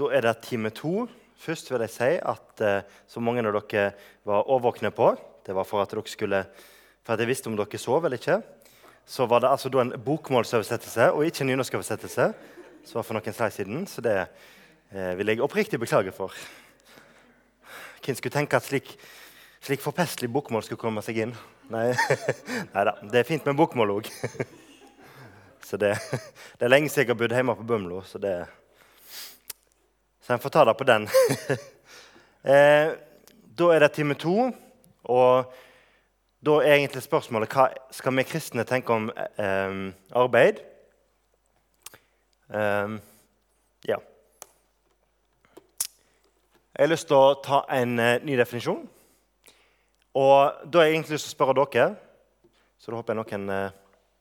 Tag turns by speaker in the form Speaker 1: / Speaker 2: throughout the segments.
Speaker 1: Da er det time to. Først vil jeg si at eh, så mange av dere var årvåkne på, det var for at, dere skulle, for at jeg visste om dere sov eller ikke, så var det altså da en bokmålsoversettelse og ikke en nynorskoversettelse. som var for noen slides siden, så det eh, vil jeg oppriktig beklage for. Hvem skulle tenke at slik, slik forpestelig bokmål skulle komme seg inn? Nei, da, det er fint med bokmål òg. Så det, det, er lenge siden jeg har bodd hjemme på Bømlo, så det Så en får ta det på den. eh, da er det time to, og da er egentlig spørsmålet hva skal vi kristne tenke om eh, arbeid. Eh, ja. Jeg har lyst til å ta en eh, ny definisjon. Og da har jeg egentlig lyst til å spørre dere, så da håper jeg noen eh,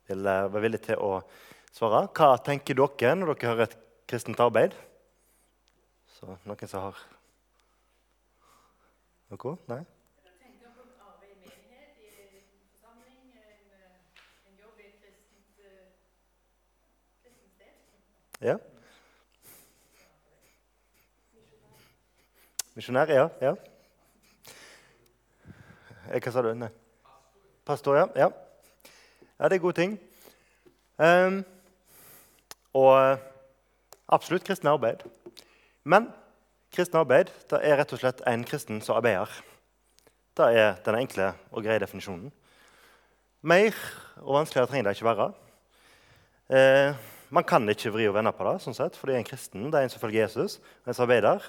Speaker 1: vil eh, være villig til å svare. Hva tenker dere når dere hører et kristent arbeid? Så noen som har noe? Nei? Ja. Misjonær, ja. ja. Hva sa du? Nei. Pastor, ja. ja. Ja, det er gode ting. Um, og absolutt kristne arbeid. Men kristen arbeid det er rett og slett en kristen som arbeider. Det er den enkle og greie definisjonen. Mer og vanskeligere trenger det ikke være. Eh, man kan ikke vri og vende på det, sånn sett, for det er en kristen. Det er en som følger Jesus, en som arbeider.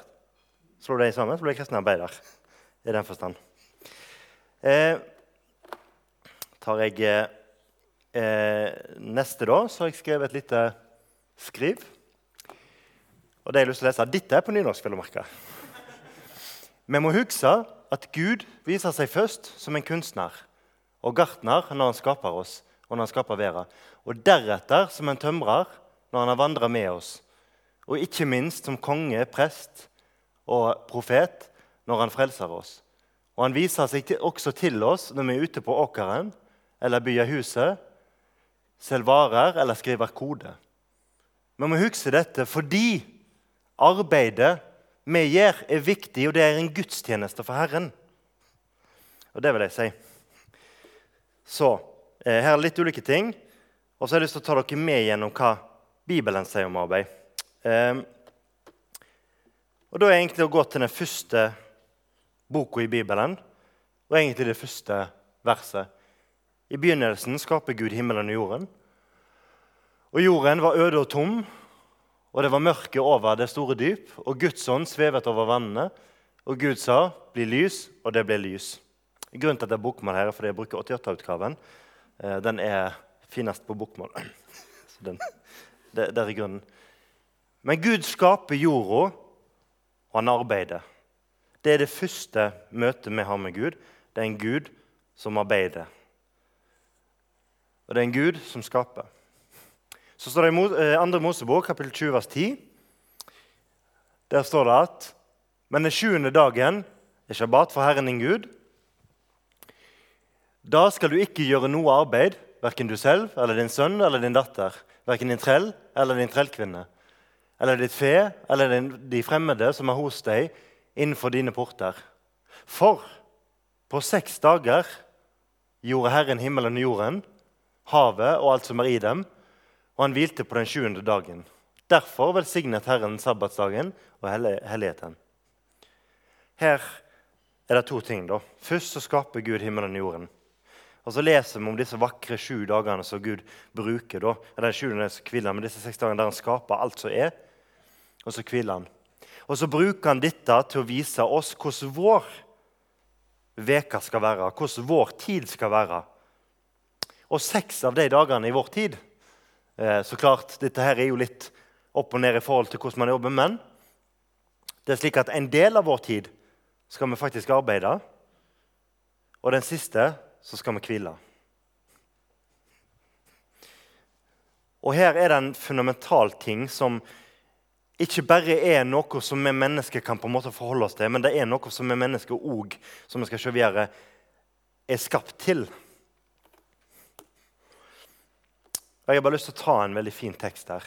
Speaker 1: Slår de sammen, så blir kristne arbeider. I den forstand. Eh, tar jeg eh, neste, da, så har jeg skrevet et lite skriv. Og det har jeg lyst til å lese, Dette er på nynorsk. vil merke. Vi må huske at Gud viser seg først som en kunstner og gartner når han skaper oss og når han skaper verden. Og deretter som en tømrer når han har vandra med oss. Og ikke minst som konge, prest og profet når han frelser oss. Og han viser seg også til oss når vi er ute på åkeren eller byer huset, selger varer eller skriver kode. Vi må huske dette fordi arbeidet vi gjør, er viktig, og det er en gudstjeneste for Herren. Og det vil jeg si. Så eh, her er litt ulike ting. Og så har jeg lyst til å ta dere med gjennom hva Bibelen sier om arbeid. Eh, og Da er jeg egentlig å gå til den første boka i Bibelen, og egentlig det første verset. I begynnelsen skaper Gud himmelen og jorden. Og Jorden var øde og tom, og det var mørke over det store dyp. Og Guds ånd svevet over vannene, og Gud sa, 'Bli lys', og det ble lys. Grunnen til at det er bokmål her, er fordi jeg bruker 88-utgaven. Eh, den er finest på bokmål. Den, det, det er grunnen. Men Gud skaper jorda og han arbeider. Det er det første møtet vi har med Gud. Det er en Gud som arbeider. Og det er en Gud som skaper. Så står det i 2. Eh, Mosebok, kapittel 20, vers 10. Der står det at Men den sjuende dagen er shabbat for Herren din Gud. Da skal du ikke gjøre noe arbeid, verken du selv eller din sønn eller din datter, verken din trell eller din trellkvinne eller ditt fe eller de fremmede som er hos deg innenfor dine porter. For på seks dager gjorde Herren himmelen og jorden, havet og alt som er i dem, og han hvilte på den sjuende dagen. Derfor velsignet Herren sabbatsdagen og helligheten. Her er det to ting. da. Først så skaper Gud himmelen og jorden. Og Så leser vi om disse vakre sju dagene som Gud bruker. da. Den sjuende kvillen, men disse seks dagene der han skaper alt som er og så hviler han. Og så bruker han dette til å vise oss hvordan vår veka skal være, hvordan vår tid skal være. Og seks av de dagene i vår tid Så klart, dette her er jo litt opp og ned i forhold til hvordan man jobber, men det er slik at en del av vår tid skal vi faktisk arbeide, og den siste så skal vi hvile. Og her er det en fundamental ting som ikke bare er noe som vi mennesker kan på en måte forholde oss til, men det er noe som vi mennesker òg, som vi skal se videre, er skapt til. Jeg har bare lyst til å ta en veldig fin tekst her.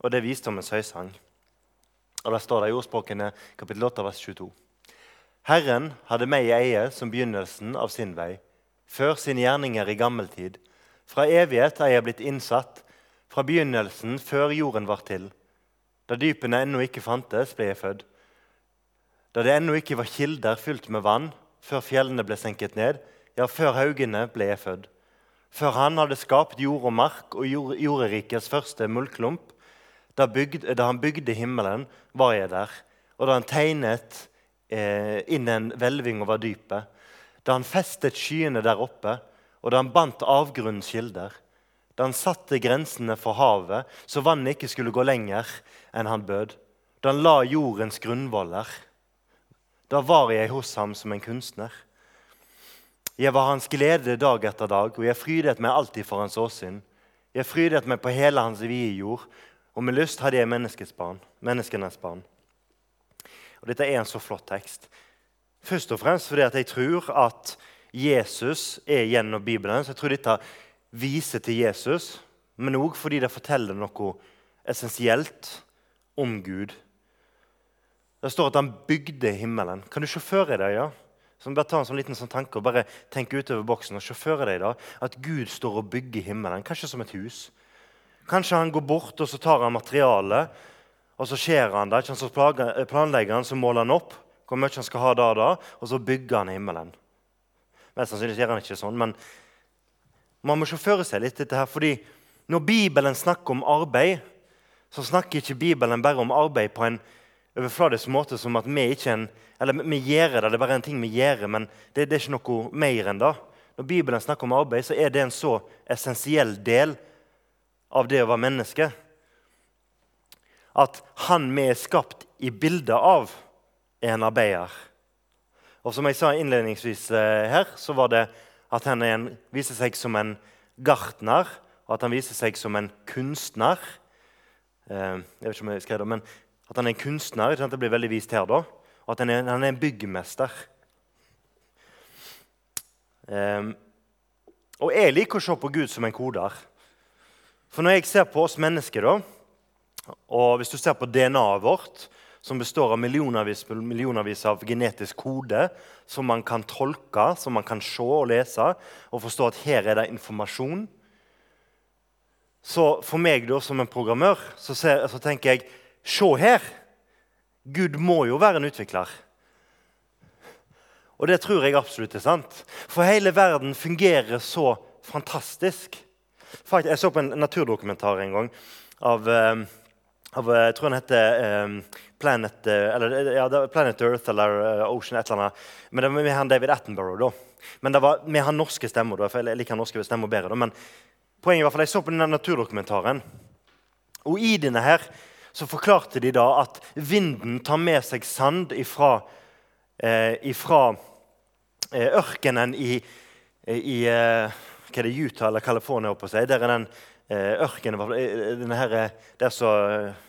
Speaker 1: Og det er Visdommens høysang. Og Der står det i ordspråkene kapittel 8, vers 22. Herren hadde meg i eie som begynnelsen av sin vei, før sine gjerninger i gammel tid. Fra evighet er jeg blitt innsatt, fra begynnelsen før jorden var til. Da dypene ennå ikke fantes, ble jeg født. Da det ennå ikke var kilder fylt med vann, før fjellene ble senket ned, ja, før haugene ble jeg født. Før han hadde skapt jord og mark og jord, jorderikets første muldklump, da, da, han bygde himmelen, var jeg der. Og da han tegnet eh, inn en hvelving over dypet, da han festet skyene der oppe, og da han bandt avgrunnens kilder, da han satte grensene for havet, så vannet ikke skulle gå lenger enn han bød, da han la jordens grunnvoller, da var jeg hos ham som en kunstner. Jeg var hans glede dag etter dag, og jeg frydet meg alltid for hans åsyn. Jeg frydet meg på hele hans vide jord, og med lyst hadde jeg menneskets barn, menneskenes barn. Og Dette er en så flott tekst. Først og fremst fordi jeg tror at Jesus er gjennom Bibelen. så jeg tror dette viser til Jesus, men òg fordi det forteller noe essensielt om Gud. Det står at han bygde himmelen. Kan du se for deg ja? Så bare ta en sånn liten sånn tanke og bare tenke utover boksen og se deg da, at Gud står og bygger himmelen, kanskje som et hus. Kanskje han går bort og så tar han materialet, og så skjærer han det. Så planlegger han, så måler han opp hvor mye han skal ha da og da, og så bygger han himmelen. Mest sannsynlig gjør han ikke sånn, men man må for seg litt dette her. fordi når Bibelen snakker om arbeid, så snakker ikke Bibelen bare om arbeid på en overfladisk måte som at vi ikke en, eller vi gjør det, det er bare en ting vi gjør, men det, det er ikke noe mer enn det. Når Bibelen snakker om arbeid, så er det en så essensiell del av det å være menneske. At han vi er skapt i bildet av, er en arbeider. Og som jeg sa innledningsvis eh, her, så var det at han en, viser seg som en gartner, og at han viser seg som en kunstner. Eh, jeg vet ikke om jeg skrev det, men At han er en kunstner. Det blir veldig vist her. da, Og at han er, han er en byggmester. Um, og jeg liker å se på Gud som en koder. For når jeg ser på oss mennesker, da, og hvis du ser på DNA-et vårt, som består av millionervis, millionervis av genetisk kode som man kan tolke, som man kan se og lese, og forstå at her er det informasjon Så for meg da, som en programmør så, ser, så tenker jeg Se her! Gud må jo være en utvikler. Og det tror jeg absolutt er sant. For hele verden fungerer så fantastisk. Faktisk, jeg så på en naturdokumentar en gang av, eh, av eh, Jeg tror den heter um, Planet, eller, ja, Planet, Earth eller Ocean. et eller annet. Men det var med han David Attenborough. da. Men det var med han norske stemmer. da, for Jeg liker norske stemmer bedre. da, men poenget i hvert fall, Jeg så på denne naturdokumentaren. Og i denne her så forklarte de da at vinden tar med seg sand ifra, eh, ifra eh, ørkenen i, i eh, hva er det, Utah eller California på seg. Der er den eh, ørkenen den her, Der så eh,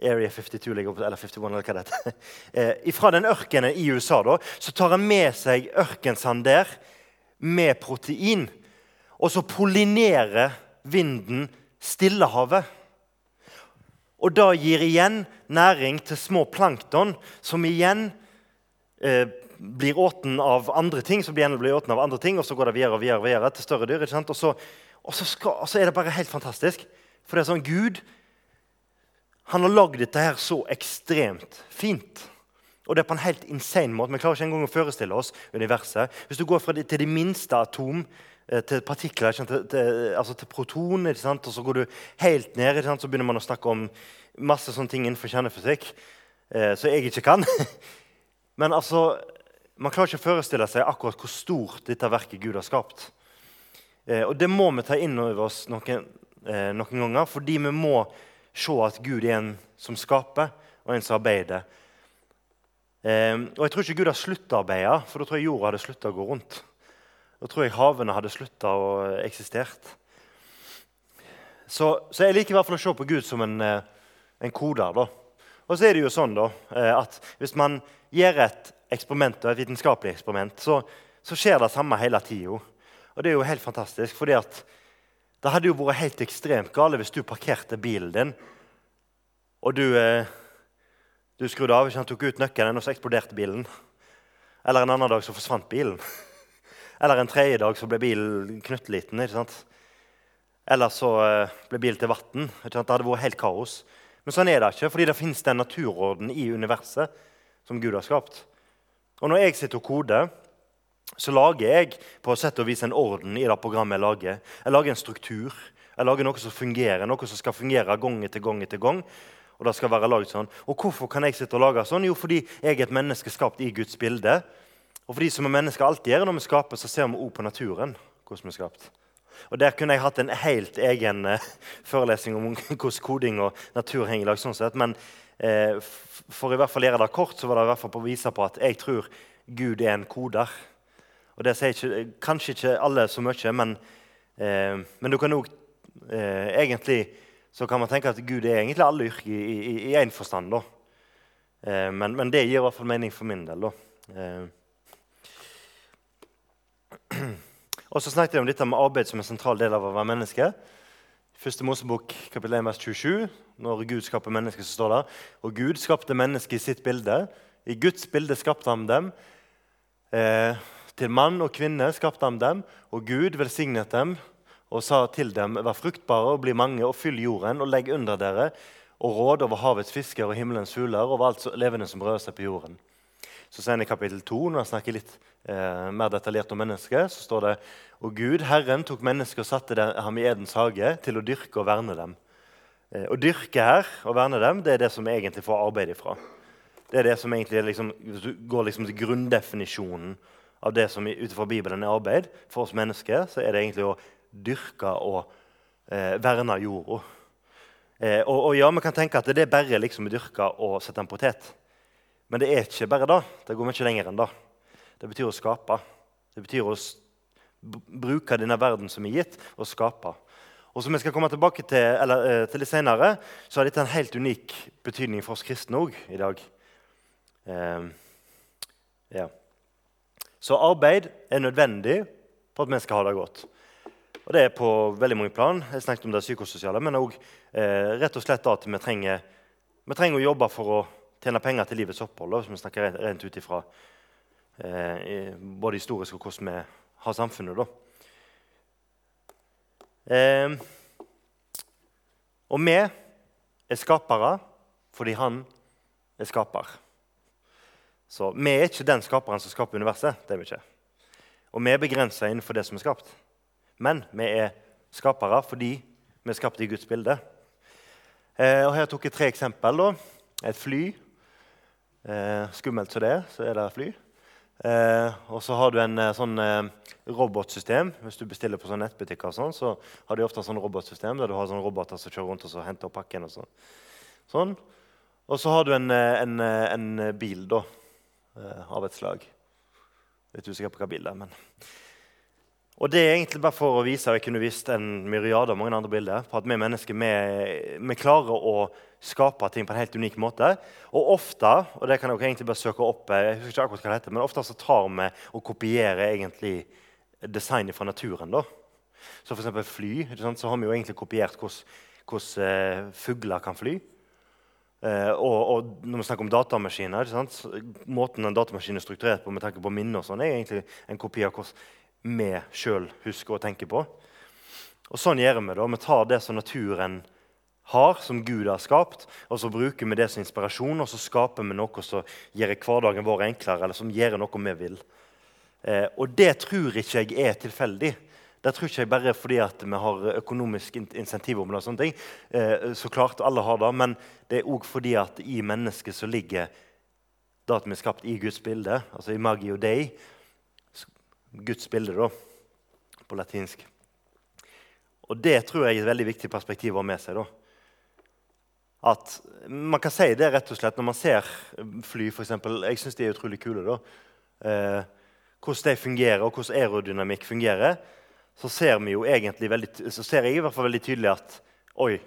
Speaker 1: Area 52 ligger oppe, eller 51, eller hva det heter. Eh, fra den ørkenen i USA da, så tar han med seg ørkensand der med protein. Og så pollinerer vinden Stillehavet. Og da gir igjen næring til små plankton, som igjen eh, blir åten av andre ting, som igjen blir åten av andre ting, og så går det videre og videre, videre til større dyr. Og så, og, så skal, og, så er det bare helt fantastisk. For det er sånn, Gud han har lagd dette her så ekstremt fint. Og det er på en helt insane måte. Vi klarer ikke engang å forestille oss universet. Hvis du går fra det, til de minste atom, eh, til partikler, til, til, altså til proton, og så går du helt ned, så begynner man å snakke om masse sånne ting innenfor kjernefysikk eh, som jeg ikke kan. Men altså, man klarer ikke å forestille seg akkurat hvor stort dette verket Gud har skapt. Eh, og Det må vi ta inn over oss noen, eh, noen, ganger, fordi vi må se at Gud er en som skaper, og en som arbeider. Eh, og Jeg tror ikke Gud har slutta å arbeide, for da tror jeg jorda hadde slutta å gå rundt. Da tror jeg havene hadde slutta å eksistert. Så, så, jeg liker i hvert fall å se på Gud som en, eh, en koder. da. Og så er det jo sånn da, eh, at Hvis man gjør et eksperiment, et vitenskapelig eksperiment, så, så skjer det samme hele tida. Og det er jo helt fantastisk. at det hadde jo vært helt ekstremt gale hvis du parkerte bilen din, og du, eh, Du skrudde av, ikke han tok ut nøkkelen, og så eksploderte bilen. Eller en annen dag så forsvant bilen. Eller en tredje dag så ble bilen knøttliten. ikke sant? Eller så eh, ble bilen til vann. Det hadde vært helt kaos. Men sånn er det ikke, fordi det fins den naturorden i universet som Gud har skapt. Og når jeg sitter og koder, så lager jeg på sett og vis en orden i det programmet jeg lager. Jeg lager en struktur. Jeg lager noe som fungerer, noe som skal fungere gang etter gang. etter gang. Og det skal være laget sånn. Og hvorfor kan jeg sitte og lage sånn? Jo, fordi jeg er et menneske skapt i Guds bilde. Og fordi som mennesker alltid gjør når vi skaper, så ser vi òg på naturen. hvordan vi er skapt. Og Der kunne jeg hatt en helt egen uh, forelesning om hvordan koding og natur henger i lag. sånn sett. Men eh, for i hvert fall gjøre det kort, så var det i hvert fall på å vise på at jeg tror Gud er en koder. Og Det sier ikke, kanskje ikke alle så mye, men, eh, men du kan òg egentlig så kan man tenke at Gud er egentlig alle yrker i én forstand. da. Eh, men, men, det gir i hvert fall mening for min del. da. Eh. Og så snakket jeg om dette med arbeid som en sentral del av å være menneske. Første Mosebok kapittel 1, vers 27. Når Gud skaper mennesker, så står det Og Gud skapte mennesket i sitt bilde. I Guds bilde skapte han dem. Eh, til mann og kvinne skapte han dem, og Gud velsignet dem og sa til dem, vær fruktbare og bli mange, og fyll jorden, og legg under dere, og råd over havets fisker og himmelens fugler, over alt levende som rører seg på jorden. Så sier han i kapittel 2, når han snakker litt eh, mer detaljert om mennesket, så står det og Gud, Herren, tok mennesket og satte ham i Edens hage til å dyrke og verne dem. Eh, å dyrke her og verne dem, det er det som egentlig får arbeid ifra. Det er det som egentlig liksom, går liksom til grunndefinisjonen av det som ut fra Bibelen er arbeid. For oss mennesker så er det egentlig å dyrka og eh, verna jorda. Eh, og, og, ja, Vi kan tenke at det er bare liksom å dyrke og sette en potet. Men det er ikke bare det. Det går mye lenger enn det. Det betyr å skape. Det betyr å bruke denne verden som er gitt, og skape. Og som vi skal komme tilbake til, eller, eh, til litt senere, så har dette en helt unik betydning for oss kristne òg i dag. Eh, ja. Så arbeid er nødvendig for at vi skal ha det godt. Og Det er på veldig mange plan. Jeg snakket om det psykososiale, men òg eh, rett og slett at vi trenger, vi trenger, å jobbe for å tjene penger til livets opphold. Hvis vi snakker rent ut ifra eh, både historisk og hvordan vi har samfunnet. Eh, og vi er skapere fordi han er skaper. Så vi er ikke den skaperen som skaper universet. det er vi ikke. Og vi er begrensa innenfor det som er skapt. Men vi er skapere fordi vi er skapt i Guds bilde. Eh, og her tok jeg tre eksempler. Et fly. Eh, skummelt som det er, så er det et fly. Eh, og så har du en eh, sånn eh, robotsystem. Hvis du bestiller på sånn nettbutikker, sånn, så har de ofte sånn robotsystem der du har sånne roboter som kjører rundt og henter opp pakken. Og så. sånn. Og så har du en, eh, en, en bil da, av et slag. Litt usikker på hva bil det er. men... Og det er egentlig bare for å vise og jeg kunne vist en myriade av mange andre bilder, på at vi mennesker vi, vi, klarer å skape ting på en helt unik måte. Og ofte og det kan dere egentlig bare søke opp, jeg husker ikke akkurat hva det heter, men ofte så tar vi og kopierer egentlig designet fra naturen. da. Så f.eks. fly. Så har vi jo egentlig kopiert hvordan uh, fugler kan fly. Uh, og, og, når vi snakker om datamaskiner, måten en datamaskin er strukturert på med tanke på minner, og sånn, er egentlig en kopi av hvordan vi sjøl husker å tenke på. Og Sånn gjør vi det. Vi tar det som naturen har, som Gud har skapt, og så bruker vi det som inspirasjon, og så skaper vi noe som gjør hverdagen vår enklere, eller som gjør noe vi vil. Eh, og det tror ikke jeg er tilfeldig. Det tror ikke jeg bare fordi at vi har økonomisk insentiv om det. og sånne ting. Eh, så klart alle har det, Men det er òg fordi at i mennesket så ligger det at vi er skapt i Guds bilde, altså i Magio Dei, Guds bilde, da, på latinsk. Og Det tror jeg er et veldig viktig perspektiv å ha med seg. da. At Man kan si det rett og slett når man ser fly, f.eks. Jeg syns de er utrolig kule. da. Eh, hvordan de fungerer, og hvordan aerodynamikk fungerer. Så ser, vi jo egentlig veldig, så ser jeg i hvert fall veldig tydelig at oi,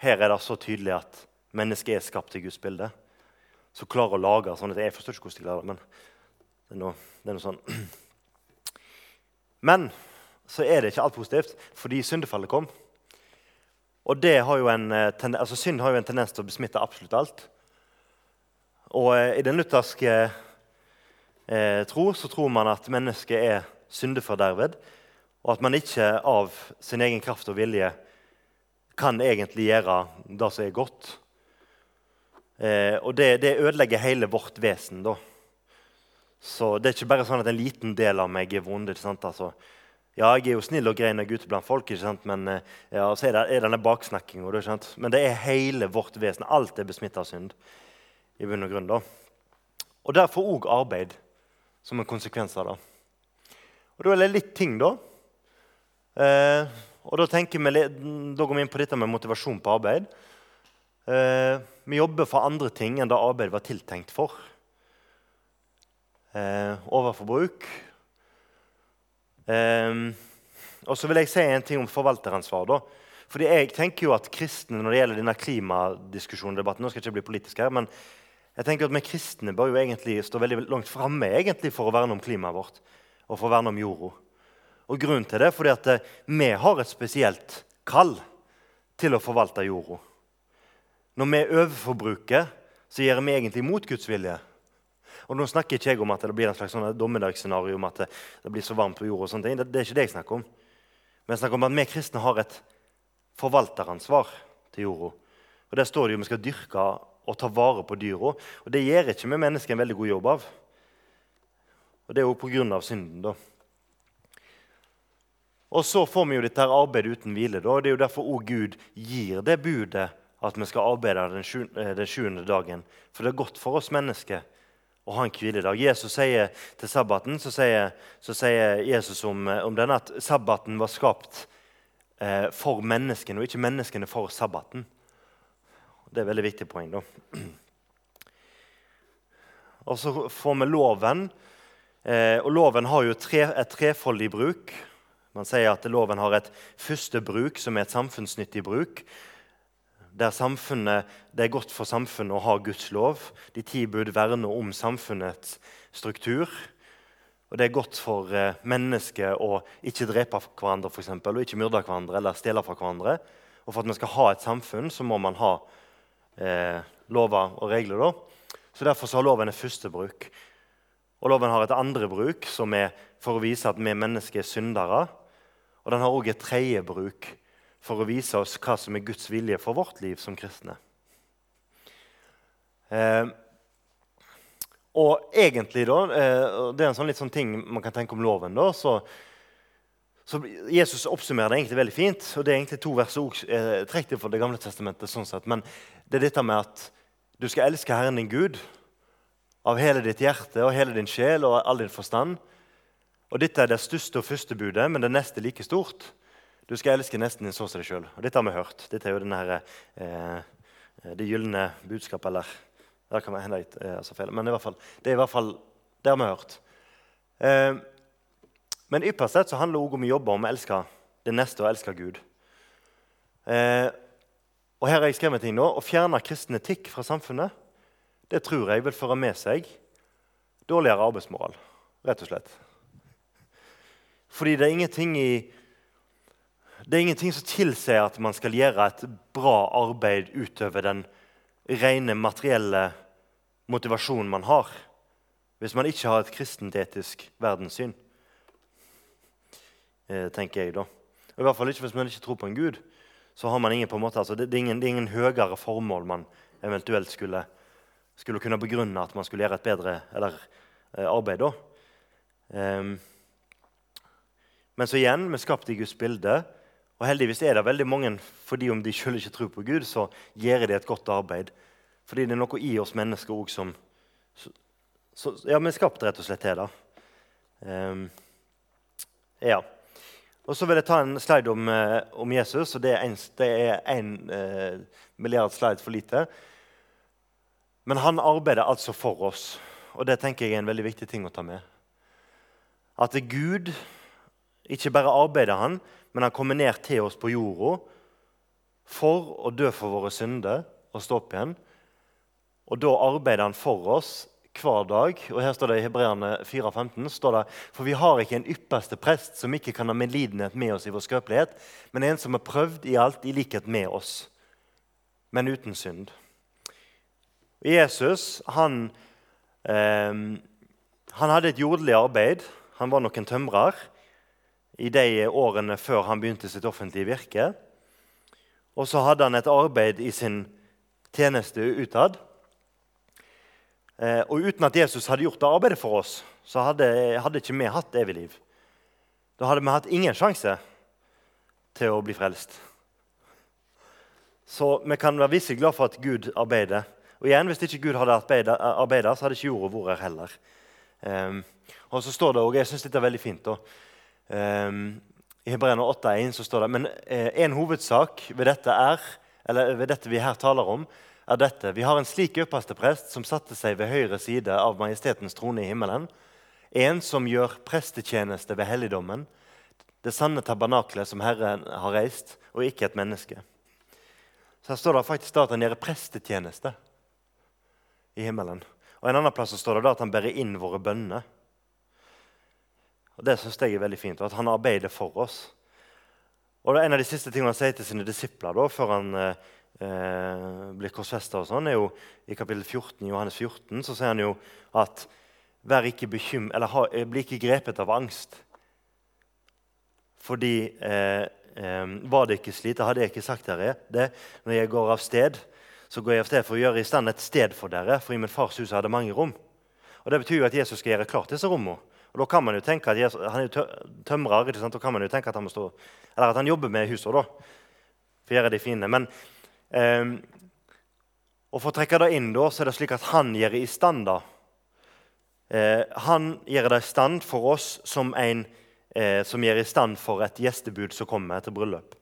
Speaker 1: her er det så tydelig at mennesket er skapt til Guds bilde. Så klarer å lage sånn at Jeg forstår ikke hvordan de klarer det, men det er noe, det er noe sånn men så er det ikke alt positivt, fordi syndefallet kom. Og har en, eh, altså Synd har jo en tendens til å besmitte absolutt alt. Og eh, I den lutherske eh, tro så tror man at mennesket er syndeforderved, og at man ikke av sin egen kraft og vilje kan egentlig gjøre det som er godt. Eh, og det, det, ødelegger hele vårt vesen. da. Så det er ikke bare sånn at en liten del av meg er vond. Altså, ja, jeg er jo snill og grei når jeg er ute blant folk, men eh, ja, så er det er denne baksnakkinga. Men det er hele vårt vesen. Alt er besmitta av synd. i bunn Og grunn da. Og derfor òg arbeid som en konsekvens av det. Og Da er det litt ting, da. Eh, og da, vi, da går vi inn på dette med motivasjon på arbeid. Eh, vi jobber for andre ting enn det arbeidet var tiltenkt for. Eh, overforbruk. Eh, og så vil jeg si en ting om forvalteransvar. da. Fordi jeg tenker jo at kristne, når det gjelder denne klimadiskusjonen, debatten, nå skal jeg ikke bli politisk her, men jeg tenker at vi kristne bør jo egentlig stå veldig langt framme for å verne om klimaet vårt og for å verne om jorda. Og Grunnen til det er fordi at eh, vi har et spesielt kall til å forvalte jorda. Når vi overforbruker, så gjør vi egentlig mot Guds vilje. Og Nå snakker ikke jeg om at det blir en slags sånn dommedagsscenario om at det, blir så varmt på jorda. og sånne ting. Det, det, er ikke det jeg snakker om. Men jeg snakker om at vi kristne har et forvalteransvar til jorda. Og Der står det jo vi skal dyrke og ta vare på dyra. Og det gjør ikke vi mennesker en veldig god jobb av. Og Det er jo pga. synden. da. Og så får vi jo dette her arbeidet uten hvile. Da. Det er jo derfor òg Gud gir det budet at vi skal arbeide eh, den sjuende dagen. For det er godt for oss mennesker å ha en hviledag. Jesus sier til sabbaten så sier, så sier Jesus om, eh, om denne at sabbaten var skapt eh, for menneskene, og ikke menneskene for sabbaten. Det er et veldig viktig poeng. da. Og så får vi loven. Eh, og Loven har jo tre, et trefoldig bruk. Man sier at loven har et første bruk, som er et samfunnsnyttig bruk der det er godt for samfunnet å ha Guds lov. De ti bud verner om samfunnets struktur. Og det er godt for eh, mennesket å ikke drepe hverandre for eksempel, og ikke myrde hverandre eller stjele fra hverandre. Og for at vi skal ha et samfunn, så må man ha eh, lover og regler. Da. Så Derfor så har loven et første bruk. Og loven har et andre bruk, som er for å vise at vi mennesker er syndere. Og den har òg et tredje bruk, for å vise oss hva som er Guds vilje for vårt liv som kristne. Eh, og egentlig, da, eh, det er en sånn, litt sånn ting man kan tenke om loven. da, så, så Jesus oppsummerer det egentlig veldig fint. og Det er egentlig to vers som eh, trukket fra Det gamle testamentet. sånn sett, Men det er dette med at du skal elske Herren din Gud av hele ditt hjerte og hele din sjel og all din forstand. Og Dette er det største og første budet, men det neste like stort. Du skal elske nesten din som deg sjøl. Dette har vi hørt. Dette er jo denne, eh, det gylne budskapet, eller Det kan hende jeg eh, altså feil, men i hvert fall, det er i hvert fall det har vi hørt. Eh, men ypperst sett så handler det også om å jobbe om å elske det neste og elske Gud. Eh, og her har jeg skrevet ting nå. Å fjerne kristen etikk fra samfunnet det tror jeg vil føre med seg dårligere arbeidsmoral. Rett og slett. Fordi det er ingenting i det er ingenting som tilsier at man skal gjøre et bra arbeid utover den rene materielle motivasjonen man har, hvis man ikke har et kristent etisk verdenssyn. Eh, tenker jeg da. I hvert fall ikke hvis man ikke tror på en gud. så har man ingen på en måte, altså, det, er ingen, det er ingen høyere formål man eventuelt skulle, skulle kunne begrunne at man skulle gjøre et bedre eller, eh, arbeid. da. Um, men så igjen, vi er skapt i Guds bilde. Og heldigvis er det veldig mange, fordi om de selv ikke tror på Gud, så gjør de et godt arbeid. Fordi det er noe i oss mennesker òg som så, så, Ja, vi er skapt rett og slett til det. Um, ja. Og så vil jeg ta en slide om, uh, om Jesus. og Det er én uh, eh, milliard slide for lite. Men han arbeider altså for oss, og det tenker jeg er en veldig viktig ting å ta med. At Gud ikke bare arbeider han, men han kommer ned til oss på jorda for å dø for våre synder og stå opp igjen. Og da arbeider han for oss hver dag. Og her står det I Hebreerne 4,15 står For vi har ikke en ypperste prest som ikke kan ha medlidenhet med oss i vår skrøpelighet, men en som er prøvd i alt i likhet med oss, men uten synd. Jesus han, eh, han hadde et jordelig arbeid. Han var nok en tømrer i de årene før han begynte sitt offentlige virke. Og så hadde han et arbeid i sin tjeneste utad. Eh, og uten at Jesus hadde gjort det arbeidet for oss, så hadde, hadde ikke vi hatt evig liv. Da hadde vi hatt ingen sjanse til å bli frelst. Så vi kan være visse glad for at Gud arbeider. Og igjen, Hvis ikke Gud hadde arbeidet, så hadde ikke jorda vært her heller. Um, og så står det, og jeg syns dette er veldig fint da, um, I Hebreerne 8,1 så står det men eh, en hovedsak ved dette er, eller ved dette vi her taler om, er dette. Vi har en slik prest som satte seg ved høyre side av majestetens trone i himmelen. En som gjør prestetjeneste ved helligdommen, det sanne tabernaklet som Herren har reist, og ikke et menneske. Så Her står det faktisk at han gjør prestetjeneste i himmelen. Og En annen plass står det at han bærer inn våre bønner. Og Det synes jeg er veldig fint, at han arbeider for oss. Og det er En av de siste tingene han sier til sine disipler da, før han eh, eh blir korsfesta, sånn, er jo i kapittel 14, Johannes 14 så sier han jo at Vær ikke bekym, eller ha, bli ikke grepet av angst. Fordi eh, eh, var det ikke slik, hadde jeg ikke sagt dere det. Når jeg går av sted, så går jeg av sted for å gjøre i stand et sted for dere. For i min fars hus hadde mange rom. Og Det betyr jo at Jesus skal gjøre klart disse rommene. Og da kan man jo tenke at Jesus, Han er jo tømrer, ikke sant? da kan man jo tenke at han stå, at han jobber med huset da, for å gjøre de fine. Men eh, og For å trekke det inn da, så er det slik at han gjør i stand da, Eh, han gjør det i stand for oss som en eh, som gjør i stand for et gjestebud som kommer etter bryllup.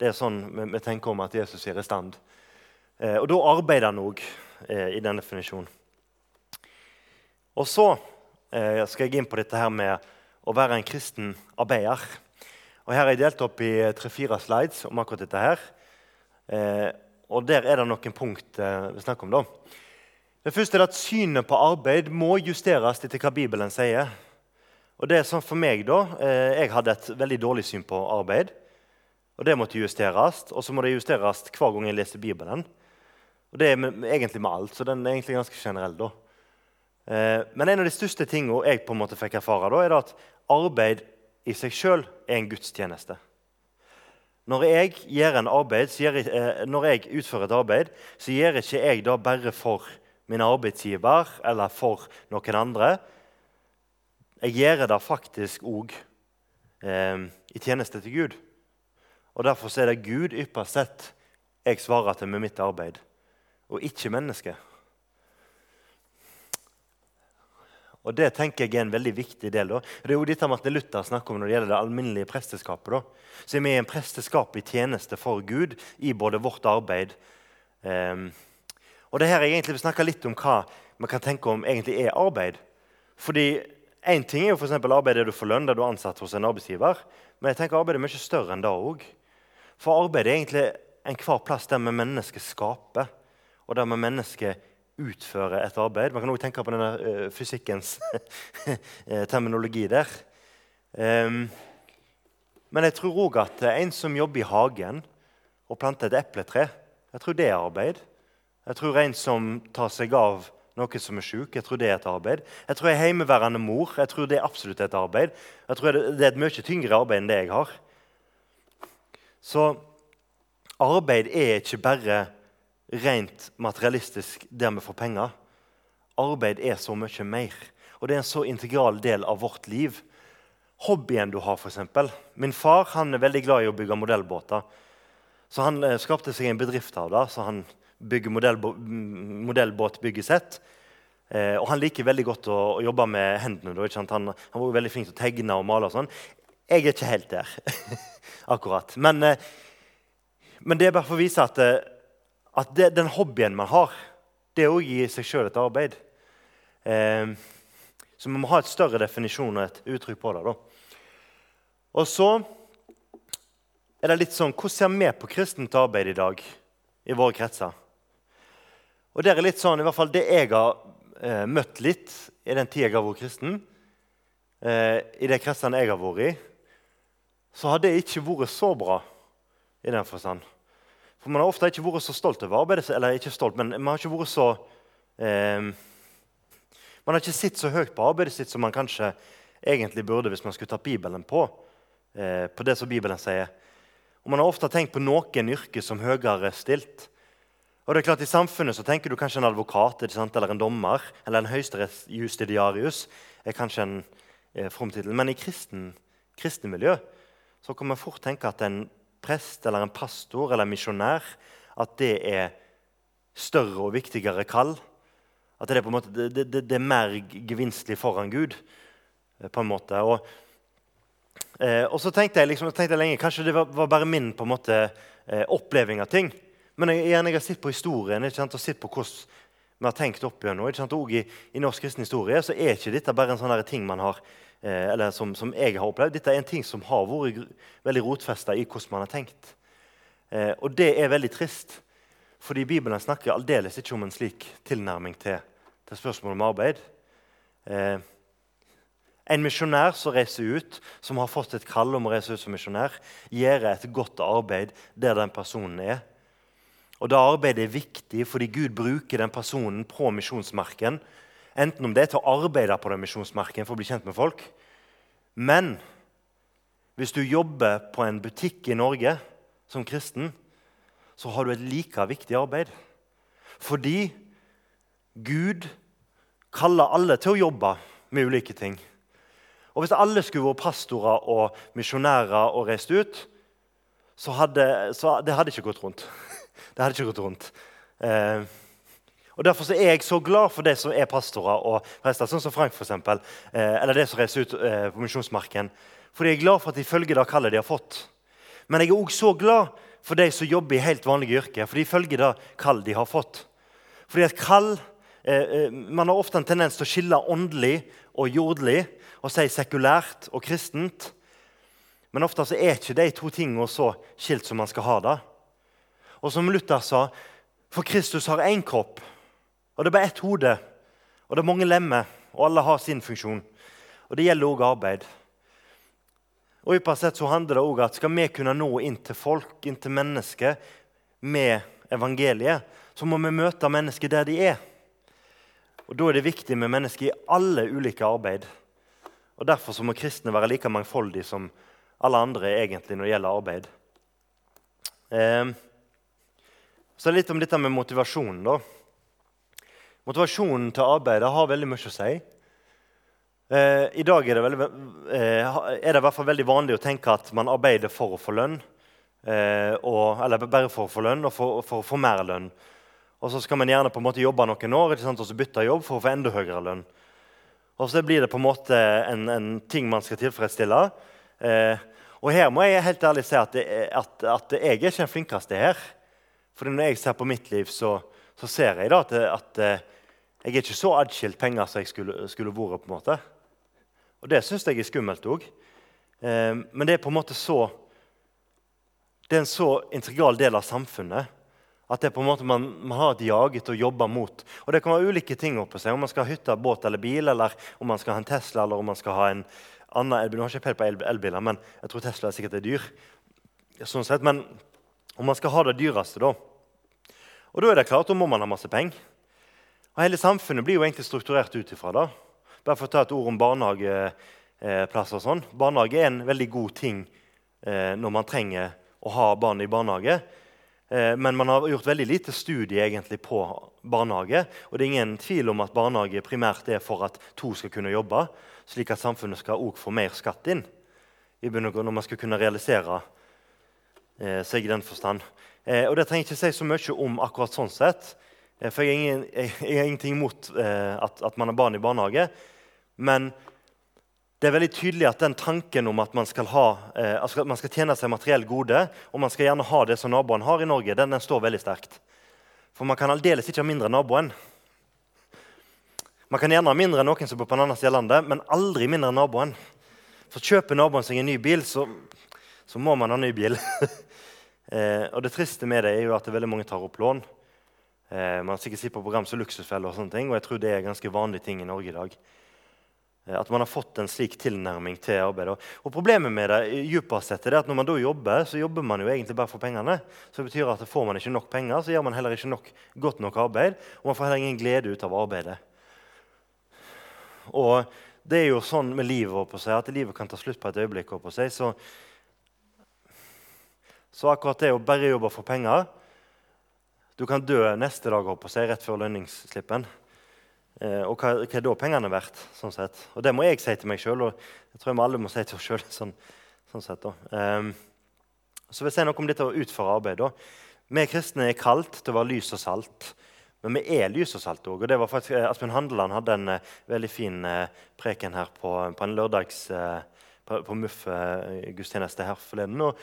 Speaker 1: Det er sånn vi, vi tenker om at Jesus gjør i stand. Eh, og da arbeider han òg eh, i den definisjonen. Og så eh, skal jeg inn på dette her med å være en kristen arbeider. Og Her har jeg delt opp i tre-fire slides om akkurat dette. her. Eh, og Der er det noen punkt vi snakker om. da. Det første er at Synet på arbeid må justeres etter hva Bibelen sier. Og det er sånn for meg da, eh, Jeg hadde et veldig dårlig syn på arbeid. og Det måtte justeres. Og så må det justeres hver gang jeg leser Bibelen. Og Det er egentlig med alt, så den er egentlig ganske generell. da. Eh, men en av de største tingene jeg på en måte fikk erfare, da, er at arbeid i seg sjøl er en gudstjeneste. Når jeg, gjør en arbeid, jeg, eh, når jeg utfører et arbeid, så gjør ikke jeg det bare for min arbeidsgiver eller for noen andre. Jeg gjør det faktisk òg eh, i tjeneste til Gud. Og Derfor er det Gud ypperst sett jeg svarer til med mitt arbeid, og ikke mennesket. Og Det tenker jeg er en veldig viktig del. Da. Det er jo dette Martin Luther snakker om når det gjelder det alminnelige presteskapet. Da. Så er vi i en presteskap i tjeneste for Gud i både vårt arbeid um, og det her er egentlig snakke litt om hva man kan tenke om egentlig er arbeid. Fordi Én ting er jo for arbeid der du får lønn, der du er ansatt hos en arbeidsgiver. Men jeg tenker arbeid er mye større enn det òg. For arbeid er egentlig enhver plass der vi mennesker skaper, og der vi mennesker utfører et arbeid. Man kan også tenke på denne uh, fysikkens eh, terminologi der. Um, men jeg tror òg at en som jobber i hagen og planter et epletre, jeg tror det er arbeid. Jeg tror en som tar seg av noen som er syk, jeg tror det er et arbeid. Jeg tror er hjemmeværende mor. Jeg tror det er absolutt et arbeid. Jeg tror det er et mye tyngre arbeid enn det jeg har. Så arbeid er ikke bare rent materialistisk der vi får penger. Arbeid er så mye mer, og det er en så integral del av vårt liv. Hobbyen du har, f.eks. Min far han er veldig glad i å bygge modellbåter. Så Han eh, skapte seg en bedrift av det. så han bygger modellbåtbyggesett. Eh, og han liker veldig godt å, å jobbe med hendene. Da, han, han, var veldig flink til å tegne og male. og sånn. Jeg er ikke helt der. akkurat. Men, eh, men, det er bare for å vise at, eh, at det, den hobbyen man har, det òg gir seg sjøl et arbeid. Eh, så vi må ha et større definisjon og et uttrykk på det. da. Og så er det litt sånn Hvordan ser vi på kristent arbeid i dag i våre kretser? Og det er litt sånn, i hvert fall det jeg har eh, møtt litt i den tida jeg har vært kristen, eh, i de kretsene jeg har vært i, så har det ikke vært så bra i den forstand. For Man har ofte ikke vært så stolt over arbeidet eller ikke stolt, men man har ikke vært så Eh, man har ikke sett så høyt på arbeidet sitt som man kanskje egentlig burde hvis man skulle tatt Bibelen på. Eh, på det som Bibelen sier. Og Man har ofte tenkt på noen yrker som høyere stilt. Og det er klart I samfunnet så tenker du kanskje en advokat eller en dommer eller en høyesterettsjustitiarius er kanskje en eh, from tittel. Men i kristen, kristne miljø så kan man fort tenke at en prest eller en pastor eller en misjonær at det er større og viktigere kall. At det er, måte, det, det, det er mer gevinstlig foran Gud. Eh, på en måte. Og, eh, og så tenkte jeg, liksom, tenkte jeg lenge kanskje det var, var bare min måte, eh, oppleving av ting. Men jeg, jeg, har sett på historien og sett på hvordan vi har tenkt opp gjennom. Ikke sant? Og i, i, norsk kristen historie så er ikke dette bare en sånn ting man har, eh, eller som, som, jeg har opplevd. Dette er en ting som har vært veldig rotfesta i hvordan man har tenkt. Eh, og det er veldig trist. Fordi Bibelen snakker aldeles ikke om en slik tilnærming til, til spørsmålet om arbeid. Eh, en misjonær som reiser ut, som har fått et kall om å reise ut som misjonær, gjør et godt arbeid der den personen er. Og Det arbeidet er viktig fordi Gud bruker den personen på misjonsmarken. Enten om det er til å arbeide på den misjonsmarken for å bli kjent med folk. Men hvis du jobber på en butikk i Norge som kristen, så har du et like viktig arbeid. Fordi Gud kaller alle til å jobbe med ulike ting. Og Hvis alle skulle vært pastorer og misjonærer og reist ut, så hadde så det hadde ikke gått rundt. Det hadde ikke gått rundt. Eh, og Derfor er jeg så glad for det som er pastorer og prester, sånn som Frank, for eksempel, eh, eller det som reiser ut eh, på misjonsmarken. Fordi jeg er glad for at de følger det kallet de har fått. Men jeg er òg så glad for de som jobber i helt vanlige yrker, for de følger det kall de har fått. Fordi et kall, eh, eh, Man har ofte en tendens til å skille åndelig og jordlig og si sekulært og kristent. Men ofte så er ikke de to tingene så skilt som man skal ha det. Og som Luther sa, for Kristus har én kropp, og det er bare ett hode. Og det er mange lemmer, og alle har sin funksjon. Og det gjelder òg arbeid. Og Ypperst sett så handler det også at Skal vi kunne nå inn til folk, inn til mennesker, med evangeliet, så må vi møte mennesker der de er. Og Da er det viktig med mennesker i alle ulike arbeid. Og Derfor så må kristne være like mangfoldige som alle andre egentlig når det gjelder arbeid. Eh, så litt om dette med motivasjonen. da. Motivasjonen til arbeidet har veldig mye å si. Eh, I dag er det, veldig, eh, er det, i hvert fall veldig vanlig å tenke at man arbeider for å få lønn. Eh, og, eller bare for å få lønn og for, for å få mer lønn. Og så skal man gjerne på en måte jobbe noen år og så bytte jobb for å få enda høyere lønn. Og så blir det på en måte en, en ting man skal tilfredsstille. Og her må jeg helt ærlig si at, det, at, at jeg er ikke den flinkeste her. For når jeg ser på mitt liv, så, så ser jeg da at, at, eh, jeg er ikke så adskilt penger som jeg skulle, skulle vært. på en måte. Og det syns jeg er skummelt òg. Eh, men det er på en måte så Det er en så integral del av samfunnet at det er på en måte man, man har et jaget å jobbe mot. Og Det kan være ulike ting oppe seg, om man skal ha hytte, båt eller bil, eller om man skal ha en Tesla eller om man skal ha en annen elbil. Nå har ikke peiling på elbiler, men jeg tror Tesla er sikkert er dyr. Sånn sett, Men om man skal ha det dyreste, da Og da er det klart, da må man ha masse penger. Og Hele samfunnet blir jo egentlig strukturert ut ifra det. Bare for å ta et ord om barnehageplasser. og sånn. Barnehage er en veldig god ting eh, når man trenger å ha barn i barnehage. Eh, men man har gjort veldig lite studie egentlig på barnehage. Og det er ingen tvil om at barnehage primært er for at to skal kunne jobbe, slik at samfunnet skal også få mer skatt inn i når man skal kunne realisere seg i den forstand. Eh, og Det trenger jeg ikke si så mye om akkurat sånn sett. for jeg har, ingenting imot at, at, man har barn i barnehage. Men det er veldig tydelig at den tanken om at man skal, ha, eh, at man skal tjene seg materiell gode, og man skal gjerne ha det som naboen har i Norge, den, den står veldig sterkt. For man kan aldeles ikke ha mindre enn naboen. Man kan gjerne ha mindre enn noen som bor på en annen side av landet, men aldri mindre enn naboen. For kjøper naboen seg en ny bil, så, så må man ha ny bil. eh, og det triste med det er jo at veldig mange tar opp lån. Eh, man har sikkert sett på program som Luksusfelle og sånne ting, og jeg tror det er ganske vanlige ting i Norge i dag. Eh, at man har fått en slik tilnærming til arbeidet. Og Problemet med det dypest sett er at når man da jobber, så jobber man jo egentlig bare for pengene. Så det betyr at Får man ikke nok penger, så gjør man heller ikke nok, godt nok arbeid. Og man får heller ingen glede ut av arbeidet. Og det er jo sånn med livet på seg, at livet kan ta slutt på et øyeblikk. på seg, så, så akkurat det å bare jobbe for penger Du kan dø neste dag på se, rett før lønningsslippen. Eh, og hva, hva, er da pengene verdt? sånn sett? Og det må jeg si til meg sjøl, og det tror vi alle må si til oss sjøl. Sånn, sånn sett, um, så vil jeg si noe om dette å utføre arbeid. Da. Vi kristne er kalt til å være lys og salt. Men vi er lys og salt òg. Og det var faktisk, eh, Asbjørn Handeland hadde en uh, veldig fin uh, preken her på, på en lørdags uh, på, på MUF-gudstjeneste her forleden. Og,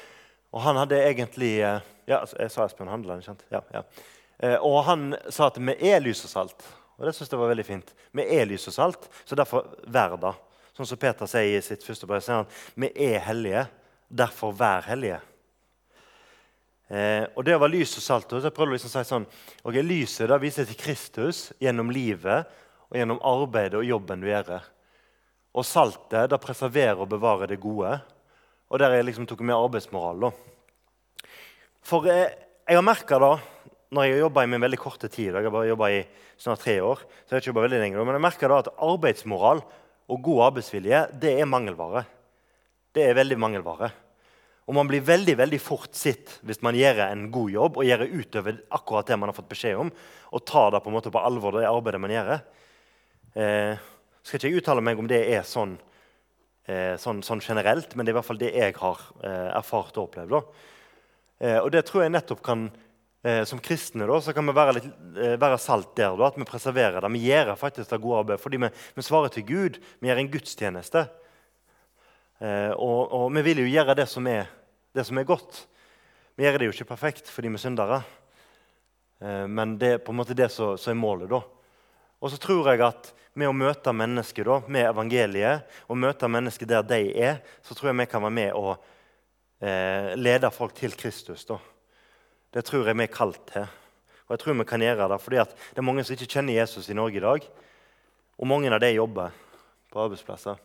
Speaker 1: og, han hadde egentlig Ja, jeg sa Espen Handeland, ikke sant? Ja, ja. og han sa at vi er lys og salt. Og det synes jeg var veldig fint. Vi er lys og salt, så derfor vær det. Sånn som Peter sier i sitt første brev. sier han, Vi er hellige, derfor vær hellige. Eh, og det være lys og salt så jeg prøvde liksom å si sånn, ok, Lyset da viser til Kristus gjennom livet og gjennom arbeidet og jobben du gjør. Og saltet da preserverer og bevarer det gode. Og der jeg liksom tok med arbeidsmoral. da. For jeg, jeg har merka når jeg har jobba i min veldig korte tid Jeg har bare jobba i snart tre år. så jeg har ikke veldig lenge, Men jeg merker da at arbeidsmoral og god arbeidsvilje det er mangelvare. Det er veldig mangelvare. Og man blir veldig veldig fort sitt hvis man gjør en god jobb og gjør utover akkurat det man har fått beskjed om, og tar det på en måte på alvor, det arbeidet man gjør. Eh, skal ikke jeg uttale meg om det er sånn, eh, sånn, sånn, generelt, men det er i hvert fall det jeg har eh, erfart og opplevd. Eh, og det tror jeg nettopp kan Eh, som kristne da, så kan vi være, litt, eh, være salt der. Da, at vi preserverer det. Vi gjør faktisk det gode arbeidet fordi vi, vi, svarer til Gud. Vi gjør en gudstjeneste. Eh, og, og, vi vil jo gjøre det som, er, det som er godt. Vi gjør det jo ikke perfekt fordi vi er syndere. Men det er på en måte det som er målet. da. Og så tror jeg at med å møte mennesker da, med evangeliet, og møte mennesker der de er, så tror jeg vi kan være med og eh, lede folk til Kristus. da. Det tror jeg vi er kalt til. Og jeg tror vi kan gjøre det, fordi det er mange som ikke kjenner Jesus i Norge i dag. Og mange av de jobber på arbeidsplasser.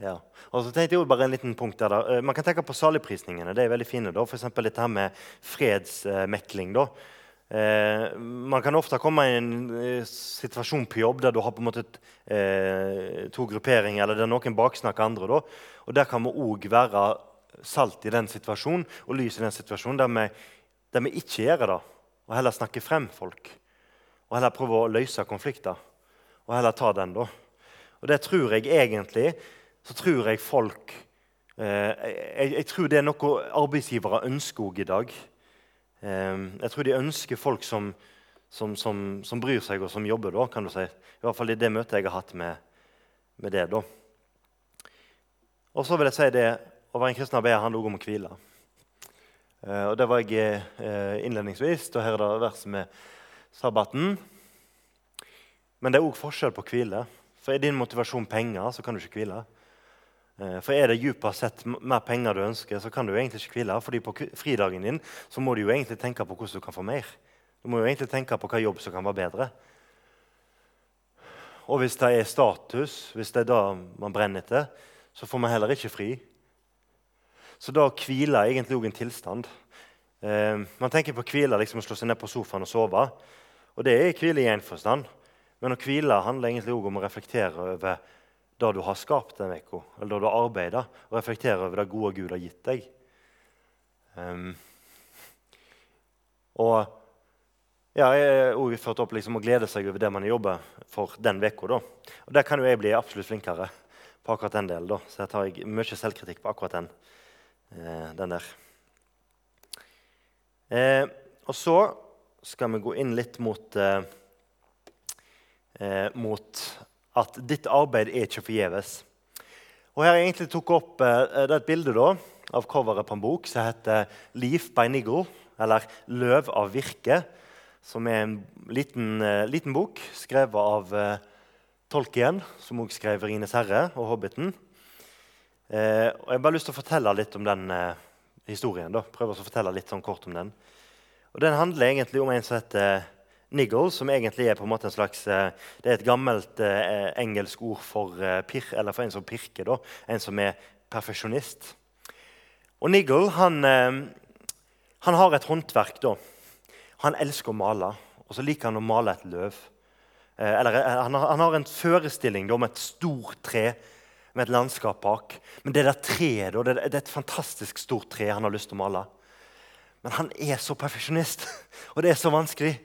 Speaker 1: Ja. Og så tenkte jeg bare en liten punkt der. Da. Eh, man kan tenke på saligprisningene. Det er veldig fine. da. F.eks. dette her med fredsmekling. da. Eh, man kan ofte komme i en eh, situasjon på jobb der du har på en måte eh, to grupperinger, eller der noen baksnakker andre. Da. Og Der kan vi òg være salt i den situasjonen og lys i den situasjonen der vi, der vi ikke gjør det, og heller snakker frem folk. Og heller prøver å løse konflikter. Og heller ta den, da. Og det tror jeg egentlig så tror jeg folk eh, jeg, jeg, tror det er noe arbeidsgivere ønsker òg i dag. Eh, jeg tror de ønsker folk som, som, som, som, bryr seg og som jobber, da, kan du si. I hvert fall i det møtet jeg har hatt med, med det. da. Og så vil jeg si det å være en kristen arbeider handler også om å hvile. Eh, og Det var jeg eh, innledningsvis. og Her er det vers med sabbaten. Men det er òg forskjell på hvile. For Er din motivasjon penger, så kan du ikke hvile. Eh, for Er det dypest sett mer penger du ønsker, så kan du egentlig ikke hvile. fordi på fridagen din så må du jo egentlig tenke på hvordan du kan få mer. Du må jo egentlig tenke på hva jobb som kan være bedre. Og hvis det er status, hvis det er det man brenner etter, så får man heller ikke fri. Så da hviler egentlig òg en tilstand. Eh, man tenker på hvile liksom å slå seg ned på sofaen og sove. Og det er hvile i én forstand. Men å hvile handler egentlig òg om å reflektere over det du har skapt den uka, eller det du har arbeidet, og reflektere over det gode Gud har gitt deg. Um, og ja, jeg har også ført opp liksom, å glede seg over det man jobber for den uka. Og der kan jo jeg bli absolutt flinkere på akkurat den delen. Da. Så jeg tar mye selvkritikk på akkurat den. Eh, den der. Eh, og så skal vi gå inn litt mot, eh, eh mot at ditt arbeid er ikke forgjeves. Og her har jeg egentlig tok opp eh, det er et bilde da, av coveret på en bok som heter 'Leaf by Niggle', eller 'Løv av virke', som er en liten, eh, liten bok skrevet av Tolkien, som også skrev 'Ringenes herre' og 'Hobbiten'. Eh, og Jeg har bare lyst til å fortelle litt om den eh, historien. da. Prøve å fortelle litt sånn kort om Den Og Den handler egentlig om en som heter niggle, som egentlig er på en måte en slags eh, Det er et gammelt eh, engelsk ord for, eh, pir, for en som pirker. Da, en som er perfeksjonist. Og Niggle han, eh, han har et håndverk. da. Han elsker å male, og så liker han å male et løv. Eh, eller, eh, han, han, har, en forestilling da, om et stort tre med et landskap bak. Men det der treet, da, det, det, er et fantastisk stort tre han har lyst til å male. Men han er så perfeksjonist, og det er så vanskelig.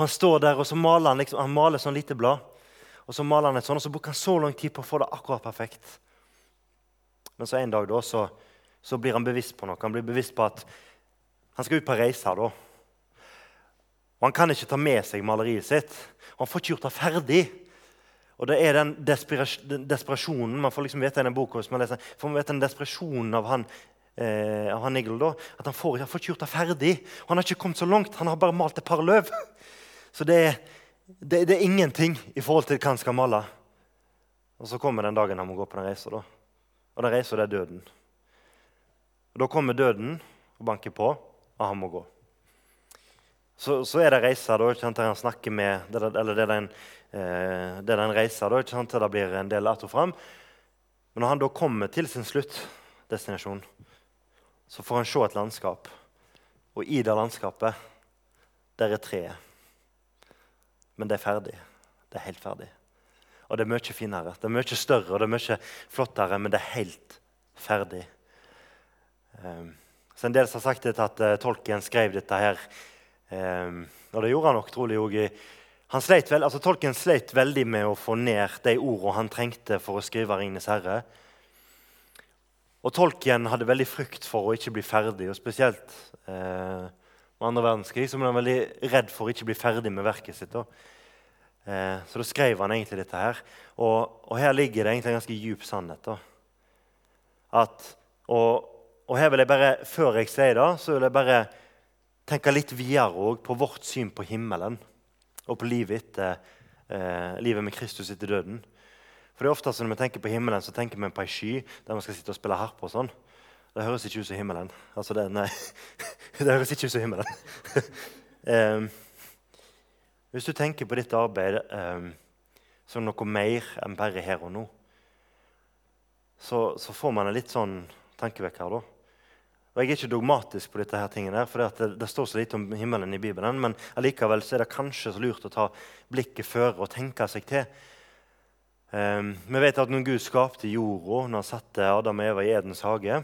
Speaker 1: Han står der og så maler han, liksom, han maler sånn lite blad. Og så maler han et sånt, og så bruker han så lang tid på å få det akkurat perfekt. Men så en dag da, så, så blir han bevisst på noe. Han blir bevisst på at han skal ut på reise. da. Og Han kan ikke ta med seg maleriet sitt. Og han får ikke gjort det ferdig. Og det er den, desperasjonen man får liksom vite i den boka, hvis man leser, får man vite den desperasjonen av han, eh, han Nigel. da, At han får, han får, ikke gjort det ferdig. Og han har ikke kommet så langt. Han har bare malt et par løv. Så det er, det, det er ingenting i forhold til hva han skal male. Og så kommer den dagen han må gå på den reisa. Og den reisa, det er døden. Og Da kommer døden og banker på, og han må gå. Så, så er det reisa da, der han snakker med Eller det er den, eh, det er den reisa da, ikke sant, det blir en del att og fram. Men når han da kommer til sin sluttdestinasjon, så får han se et landskap. Og i det landskapet, der er treet. Men det er ferdig. Det er helt ferdig. Og det er mye finere. Det er mye større og det er mye flottere, men det er helt ferdig. Um, så En del har sagt at uh, Tolkien skrev dette her. Um, og det gjorde han nok trolig òg. Han sleit altså Tolkien sleit veldig med å få ned de ordene han trengte for å skrive 'Ringenes herre'. Og Tolkien hadde veldig frykt for å ikke bli ferdig. og Spesielt eh, med andre verdenskrig så ble han veldig redd for å ikke bli ferdig med verket sitt. Eh, så da skrev han egentlig dette her. Og, og her ligger det egentlig en ganske djup sannhet. da. At, og, og, her vil jeg bare, før jeg sier det, så vil jeg bare tenke litt videre på vårt syn på himmelen og på livet etter eh, livet med Kristus etter døden. For det er ofte Når vi tenker på himmelen, så tenker vi på ei sky der vi skal sitte og spille harpe. og sånn. Det høres ikke ut som himmelen. Altså det, nei, det høres ikke ut som himmelen. um, Hvis du tenker på ditt arbeid um, som noe mer enn bare her og nå, så, så får man en litt sånn tankevekker. da. Og Jeg er ikke dogmatisk på dette her tingene, for det, det, står så lite om himmelen i Bibelen. Men allikevel er det kanskje så lurt å ta blikket føre og tenke seg til. Um, vi vet at når Gud skapte jorda, når han satte Adam og Eva i Edens hage,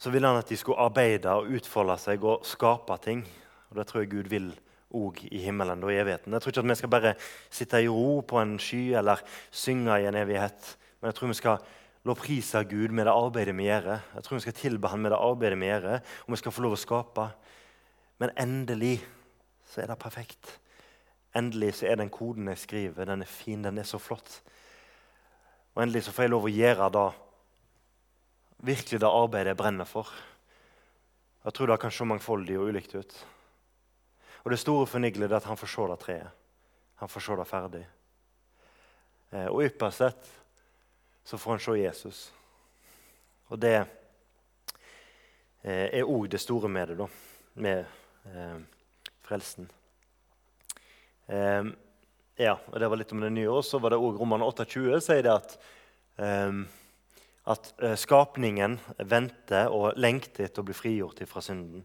Speaker 1: så ville han at de skulle arbeide og utfolde seg og skape ting. Og det tror jeg Gud vil òg i himmelen og i evigheten. Jeg tror ikke at vi skal bare sitte i ro på en sky eller synge i en evighet. Men jeg tror vi skal lovprise Gud med det arbeidet vi gjør. Jeg tror vi skal tilbe Han med det arbeidet vi gjør, og vi skal få lov å skape. Men endelig så er det perfekt. Endelig så er den koden jeg skriver, den er fin, den er så flott. Og endelig så får jeg lov å gjøre det virkelig det arbeidet jeg brenner for. Jeg tror det kan se mangfoldig og ulikt ut. Og det store for Nigle er at han får se det treet. Han får se det ferdig. Eh, og ypperst sett så får han se Jesus. Og det eh, er òg det store med det, da. Med eh, frelsen. Eh, ja, og Det var litt om det nye Og Så var det òg Roman 28 sier det at, eh, at eh, skapningen venter og lengter etter å bli frigjort fra synden.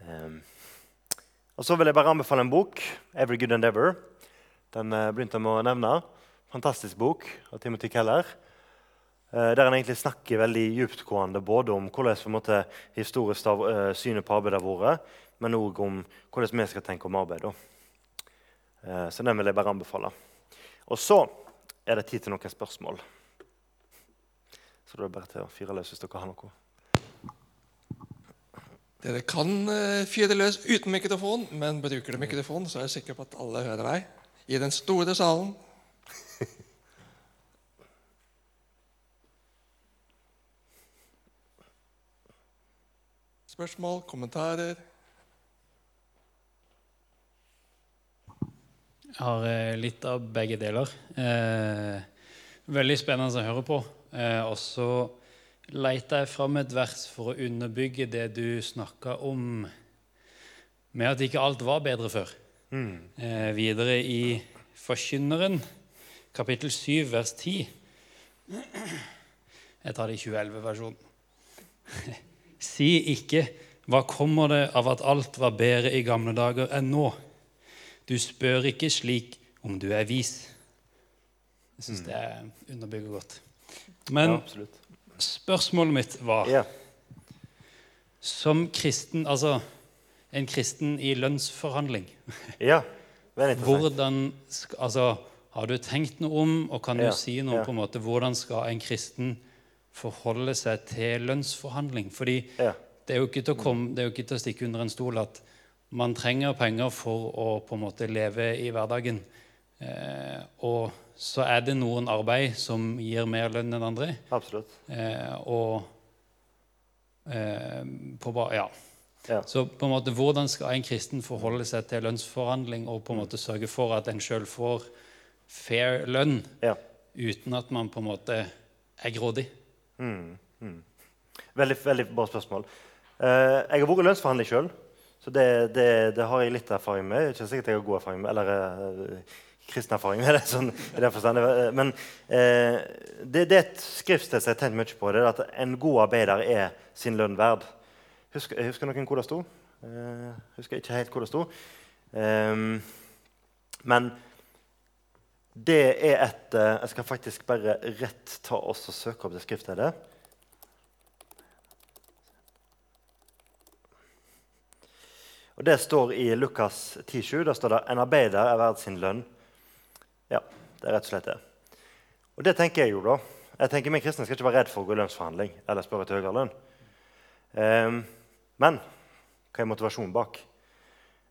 Speaker 1: Um, og så vil jeg bare anbefale en bok, 'Every Good Endeavor'. Den eh, begynte jeg med å nevne. Fantastisk bok av Timothy Keller. Eh, der han egentlig snakker veldig dyptgående både om hvordan på en måte, historisk av, synet på arbeidet har vært, men òg om hvordan vi skal tenke om arbeid. Så den vil jeg bare anbefale. Og så er det tid til noen spørsmål. Så da er det bare til å fyre løs hvis dere har noe.
Speaker 2: Dere kan uh, fyre løs uten mikrofon, men bruker du mikrofon, så er jeg sikker på at alle hører deg i den store salen. Spørsmål, kommentarer?
Speaker 3: Jeg har eh, litt av begge deler. Eh, veldig spennende å høre på. Eh, også leita jeg fram et vers for å underbygge det du snakka om med at ikke alt var bedre før. Eh, videre i Forkynneren, kapittel 7, vers 10. Jeg tar det i 2011-versjonen. Si ikke 'Hva kommer det av at alt var bedre i gamle dager enn nå?' Du spør ikke slik om du er vis. Jeg syns det underbygger godt. Men
Speaker 1: ja,
Speaker 3: spørsmålet mitt var
Speaker 1: Ja.
Speaker 3: Som kristen, altså en kristen i lønnsforhandling
Speaker 1: ja.
Speaker 3: Hvordan altså, Har du tenkt noe om, og kan du si noe på en måte, hvordan skal en kristen forholde seg til lønnsforhandling? Fordi det er komme, det er jo ikke til å stikke under en stol at man trenger penger for å på en måte leve i hverdagen. Eh, og så er det noen arbeid som gir mer lønn enn andre.
Speaker 1: Absolutt.
Speaker 3: Eh, og eh, på, ba- ja.
Speaker 1: Ja.
Speaker 3: Så på en måte, hvordan skal en kristen forholde seg til lønnsforhandling og på en måte sørge for at en sjøl får fair lønn,
Speaker 1: Ja.
Speaker 3: uten at man på en måte er grådig?
Speaker 1: Veldig, veldig bra spørsmål. Eh, jeg har vært lønnsforhandler sjøl, så det, det, det har jeg litt erfaring med. Ikke sikkert jeg har god erfaring med, eller eh, kristen erfaring med det. sånn, i den forstand. Eh, Men eh, det, det er et skriftsted som jeg har mye på. det er At en god arbeider er sin lønn verd. Husker, husker noen hvor det sto? Eh, husker ikke helt hvor det sto. Eh, men det er et eh, Jeg skal faktisk bare rett ta oss og søke opp det skriftstedet. Og Det står i Lukas 10,7. Der står det 'En arbeider er verd sin lønn'. Det er rett og slett det. Og det tenker jeg jo, da. Jeg tenker Vi kristne skal ikke være redd for å gå i lønnsforhandling eller spørre etter høyere lønn. Um, men hva er motivasjonen bak?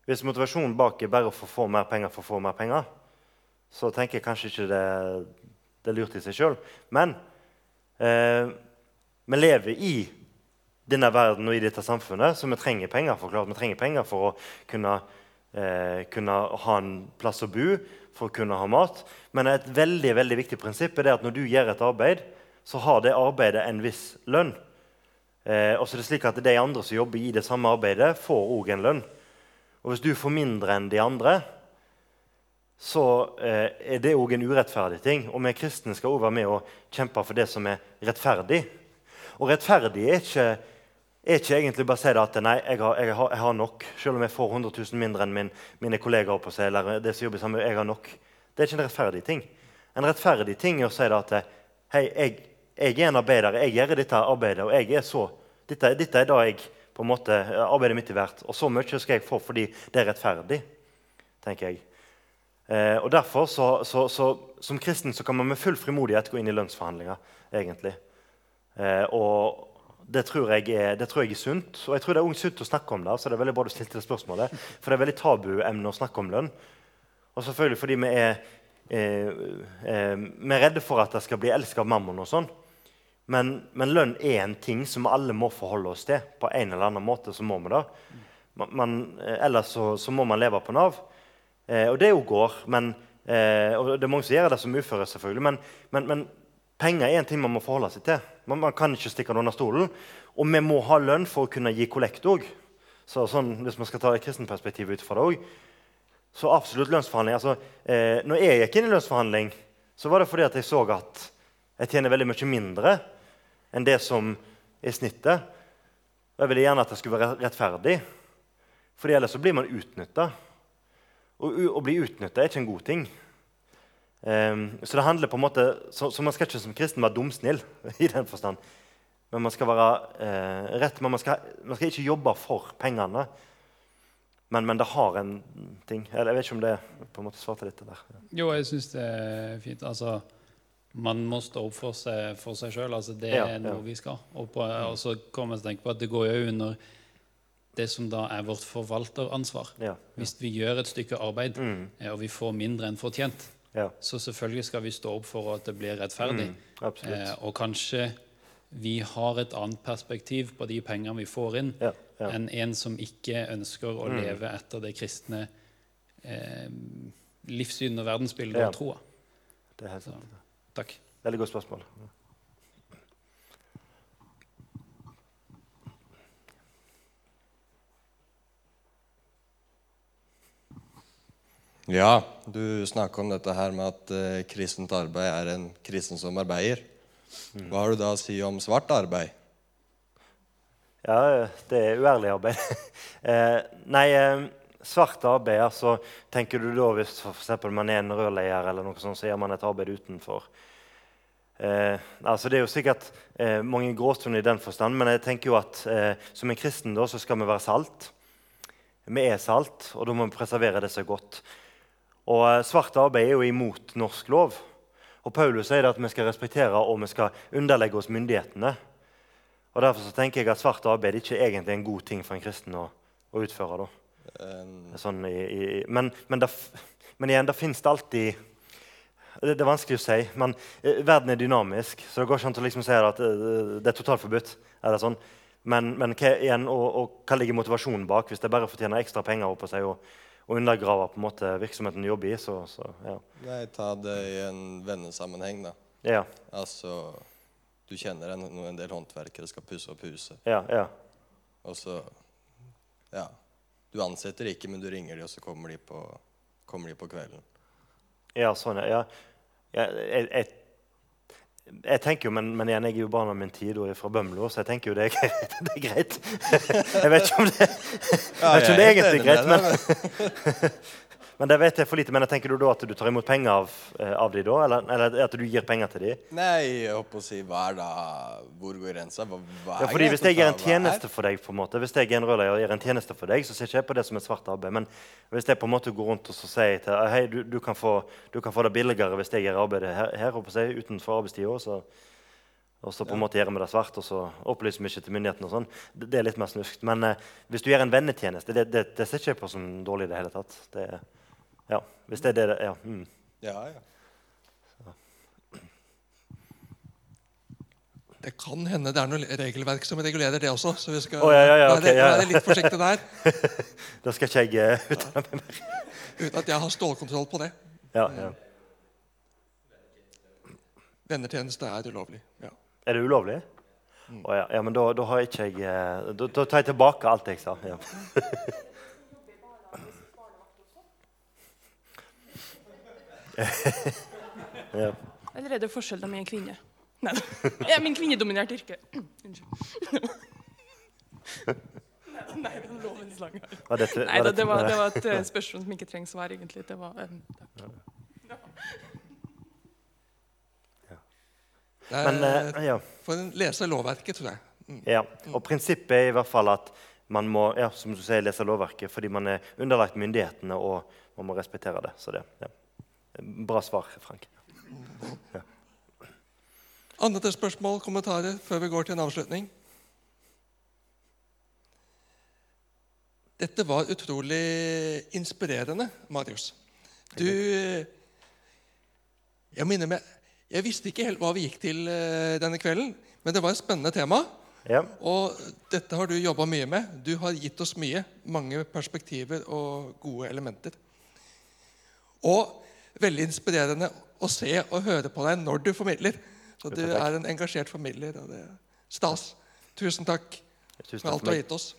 Speaker 1: Hvis motivasjonen bak er bare å få mer penger for å få mer penger, så tenker jeg kanskje ikke det, det er lurt i seg sjøl. Men eh, vi lever i denne verden og i dette samfunnet, så vi trenger penger. for klart. Vi trenger penger for å kunne, eh, kunne ha en plass å bo, for å kunne ha mat. Men et veldig veldig viktig prinsipp er at når du gjør et arbeid, så har det arbeidet en viss lønn. Eh, og så er det slik at De andre som jobber i det samme arbeidet, får òg en lønn. Og hvis du får mindre enn de andre, så eh, er det òg en urettferdig ting. Og vi kristne skal òg være med og kjempe for det som er rettferdig. Og rettferdig er ikke, er ikke egentlig bare å si det at nei, jeg har, jeg, har, jeg har nok. Selv om jeg får 100 000 mindre enn min, mine kollegaer på seg, eller det som jobber sammen, jeg har nok. Det er ikke en rettferdig ting. En rettferdig ting er å si det at hei, jeg, jeg er en arbeider, jeg gjør dette arbeidet, og jeg er så Dette, dette er da jeg på en måte arbeidet mitt er verdt, og så mye skal jeg få fordi det er rettferdig, tenker jeg. Eh, og Derfor, så, så, så, som kristen, så kan man med full frimodighet gå inn i lønnsforhandlinger. egentlig. Eh, og det tror, jeg er, det tror jeg er sunt. Og jeg tror det er sunt å snakke om det. så det er veldig bra du stilte det spørsmålet. For det er veldig tabuemne å snakke om lønn. Og selvfølgelig fordi vi er, eh, eh, vi er redde for at det skal bli elsket av mammon og sånn. Men, men lønn er en ting som alle må forholde oss til. På en eller annen måte så må vi det. Man, eh, ellers så, så må man leve på Nav. Eh, og det jo går. Men, eh, og det er mange som gjør det som uføre, selvfølgelig. Men, men, men penger er en ting man må forholde seg til. Man, man kan ikke stikke det under stolen. Og vi må ha lønn for å kunne gi kollekt òg. Så sånn, hvis man skal ta et kristenperspektivet ut fra det òg. Så absolutt lønnsforhandling. Altså, eh, når jeg gikk inn i lønnsforhandling, så var det fordi jeg så at jeg tjener veldig mye mindre enn det som er snittet. Og jeg ville gjerne at det skulle være rettferdig, for ellers så blir man utnytta. Å bli utnytta er ikke en god ting. Ehm, så det handler på en måte, så, så man skal ikke som kristen være dumsnill i den forstand. Men man skal være uh, rett, men man skal, man skal ikke jobbe for pengene. Men, men det har en ting. Eller jeg vet ikke om det på en måte svarte litt der.
Speaker 3: Jo, jeg syns det er fint. Altså, man må stå opp for seg, for seg sjøl. Altså, det
Speaker 1: Ja,
Speaker 3: er noe
Speaker 1: ja.
Speaker 3: vi skal. Og, på, og så kommer jeg til å tenke på at det går jo under det som da er vårt forvalteransvar.
Speaker 1: Ja.
Speaker 3: Hvis vi gjør et stykke arbeid,
Speaker 1: Mm.
Speaker 3: eh, og vi får mindre enn fortjent,
Speaker 1: ja.
Speaker 3: så selvfølgelig skal vi stå opp for at det blir rettferdig.
Speaker 1: Mm.
Speaker 3: Eh, og kanskje vi har et annet perspektiv på de pengene vi får inn,
Speaker 1: Ja, ja. Mm.
Speaker 3: enn en som ikke ønsker å leve etter det kristne eh, livssyn og verdensbildet og troa.
Speaker 1: Det er helt sant.
Speaker 3: takk.
Speaker 1: Veldig godt spørsmål.
Speaker 4: Ja, du snakka om dette her med at uh, kristent arbeid er en kristen som arbeider. Hva har du da å si om svart arbeid?
Speaker 1: Ja, det er uærlig arbeid. eh, nei, eh, svart arbeid, altså Tenker du da hvis for eksempel man er en rørleier, eller noe sånt, så gjør man et arbeid utenfor? Eh, altså Det er jo sikkert eh, mange gråsoner i den forstand, men jeg tenker jo at eh, som en kristen da, så skal vi være salt. Vi er salt, og da må vi preservere det så godt. Og Svarte Svart arbeid er jo imot norsk lov. Og Paulus sier at vi skal respektere og vi skal underlegge oss myndighetene. Og Derfor så tenker jeg at svart arbeid ikke er egentlig en god ting for en kristen å, å utføre. Sånn i, i, men, men, det, men igjen, det fins det alltid det, det er vanskelig å si. Men eh, verden er dynamisk, så det går ikke an å liksom si at eh, det er totalt forbudt. Eller sånn. Men, men hva, igjen, og, og, hva ligger motivasjonen bak? Hvis det bare fortjener ekstra penger oppå seg og, og undergraver på en måte virksomheten du jobber i, så, så ja.
Speaker 4: nei, ta det i en vennesammenheng, da.
Speaker 1: Ja,
Speaker 4: Altså, du kjenner en, en del håndverkere skal pusse opp huset.
Speaker 1: ja, ja.
Speaker 4: Og så Ja. Du ansetter ikke, men du ringer de, og så kommer de på, kommer de på kvelden.
Speaker 1: Ja, sånn, ja. ja jeg, jeg, jeg tenker jo, men, men igjen, jeg er jo barn av min tid og er fra Bømlo, så jeg tenker jo det er. Det er greit. Jeg vet ikke om det, ja, vet ikke om det er egentlig er greit, men, men det vet jeg for lite. Men jeg tenker du da at du tar imot penger av, eh, av de da, eller, eller at du gir penger til de?
Speaker 4: Nei, jeg håper å si hva er da Hvor går grensa? Hva, hva
Speaker 1: Ja, fordi Hvis jeg gjør en tjeneste for deg, på en måte, hvis jeg er en rørlegger og gjør en tjeneste for deg, så ser ikke jeg på det som et svart arbeid. Men hvis jeg på en måte går rundt og så sier til hei, du, du, kan få, du kan få det billigere hvis jeg gjør arbeidet her, her håper jeg, utenfor arbeidstida, så, og så på en måte gjør vi det svart, og så opplyser vi ikke til myndighetene og sånn, det, det er litt mer snuskt. Men eh, hvis du gjør en vennetjeneste, det, det, det ser ikke jeg på som dårlig i det hele tatt. Det, er- ja, hvis det er det det ja, mm.
Speaker 4: Ja, ja.
Speaker 2: Det kan hende det er noe regelverk som regulerer det også. Så vi skal
Speaker 1: oh, ja, ja, ja, ok,
Speaker 2: være, litt forsiktige der.
Speaker 1: Da skal ikke jeg uh, uttale meg mer.
Speaker 2: Uten at jeg har stålkontroll på det.
Speaker 1: Ja, ja.
Speaker 2: Vennetjeneste er ulovlig. Ja.
Speaker 1: Er det ulovlig? Å, ja. ja, men da, da har ikke jeg eh, da, da tar jeg tilbake alt jeg sa. Ja. ja.
Speaker 5: Eller er det forskjell om jeg er en kvinne? Nei, jeg er min kvinnedominert yrke. Unnskyld. Nei, det loven slang her.
Speaker 1: Var dette,
Speaker 5: Nei, da, det, var, det
Speaker 1: var
Speaker 5: et eh, spørsmål som ikke trenger svar, egentlig. Det var, eh, takk.
Speaker 2: Det er
Speaker 1: Men eh, ja.
Speaker 2: for en lese lovverket, tror jeg. Mm.
Speaker 1: ja. Og prinsippet er i hvert fall at man må ja, som du sier, lese lovverket fordi man er underlagt myndighetene, og man må respektere det. Så det ja. Bra svar, Frank.
Speaker 2: Andre spørsmål, kommentarer før vi går til en avslutning? Dette var utrolig inspirerende, Marius. Du Jeg minner meg Jeg visste ikke helt hva vi gikk til eh, denne kvelden, men det var et spennende tema.
Speaker 1: Ja.
Speaker 2: Og dette har du jobba mye med. Du har gitt oss mye. Mange perspektiver og gode elementer. Og veldig inspirerende å se og høre på deg når du formidler. Så du er en engasjert formidler, og det er stas. Tusen takk
Speaker 1: Tusen
Speaker 2: for alt du har gitt oss.